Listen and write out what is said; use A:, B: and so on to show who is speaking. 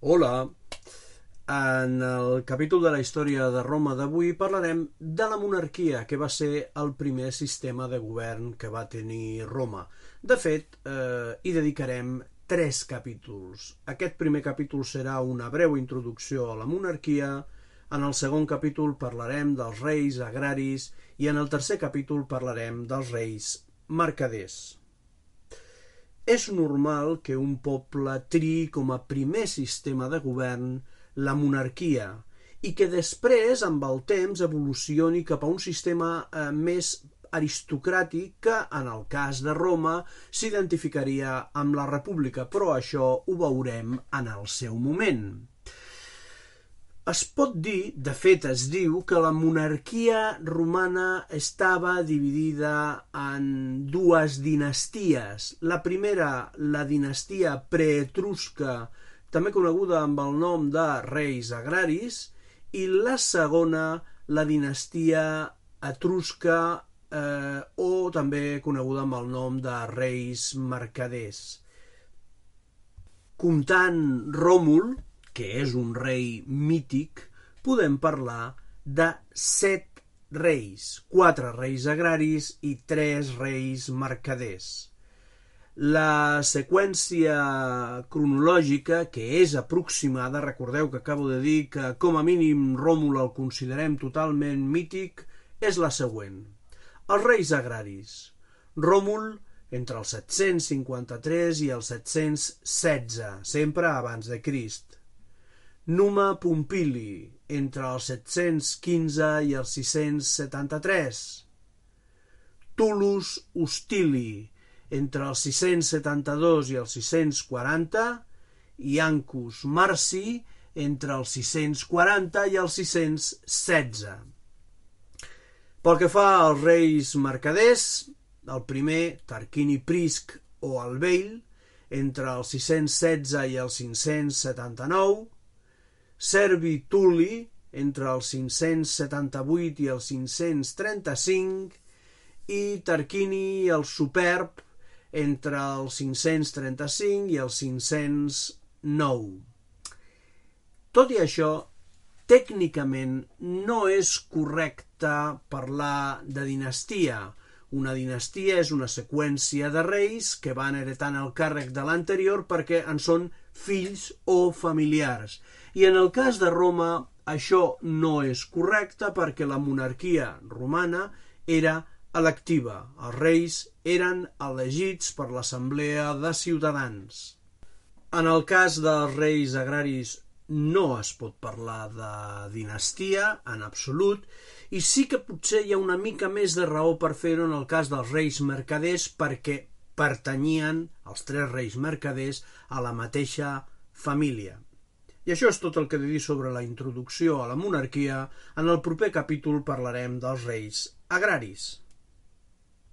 A: Hola! En el capítol de la història de Roma d'avui parlarem de la monarquia, que va ser el primer sistema de govern que va tenir Roma. De fet, eh, hi dedicarem tres capítols. Aquest primer capítol serà una breu introducció a la monarquia, en el segon capítol parlarem dels reis agraris i en el tercer capítol parlarem dels reis mercaders. És normal que un poble triï com a primer sistema de govern la monarquia i que després, amb el temps, evolucioni cap a un sistema eh, més aristocràtic que, en el cas de Roma, s'identificaria amb la república, però això ho veurem en el seu moment. Es pot dir, de fet es diu, que la monarquia romana estava dividida en dues dinasties. La primera, la dinastia preetrusca, també coneguda amb el nom de reis agraris, i la segona, la dinastia etrusca eh, o també coneguda amb el nom de reis mercaders. Comptant Ròmul, que és un rei mític, podem parlar de set reis, quatre reis agraris i tres reis mercaders. La seqüència cronològica, que és aproximada, recordeu que acabo de dir que com a mínim Ròmul el considerem totalment mític, és la següent. Els reis agraris. Ròmul entre el 753 i el 716, sempre abans de Crist. Numa Pompili, entre els 715 i els 673. Tulus Hostili, entre els 672 i els 640, i Ancus Marci, entre els 640 i els 616. Pel que fa als reis mercaders, el primer, Tarquini Prisc o el Vell, entre el 616 i el 579, Servi Tulli entre els 578 i els 535 i Tarquini el Superb entre els 535 i els 509. Tot i això, tècnicament no és correcte parlar de dinastia. Una dinastia és una seqüència de reis que van heretant el càrrec de l'anterior perquè en són fills o familiars. I en el cas de Roma això no és correcte perquè la monarquia romana era electiva. Els reis eren elegits per l'assemblea de ciutadans. En el cas dels reis agraris no es pot parlar de dinastia en absolut i sí que potser hi ha una mica més de raó per fer-ho en el cas dels reis mercaders perquè pertanyien els tres reis mercaders a la mateixa família. I això és tot el que he de dir sobre la introducció a la monarquia. En el proper capítol parlarem dels reis agraris.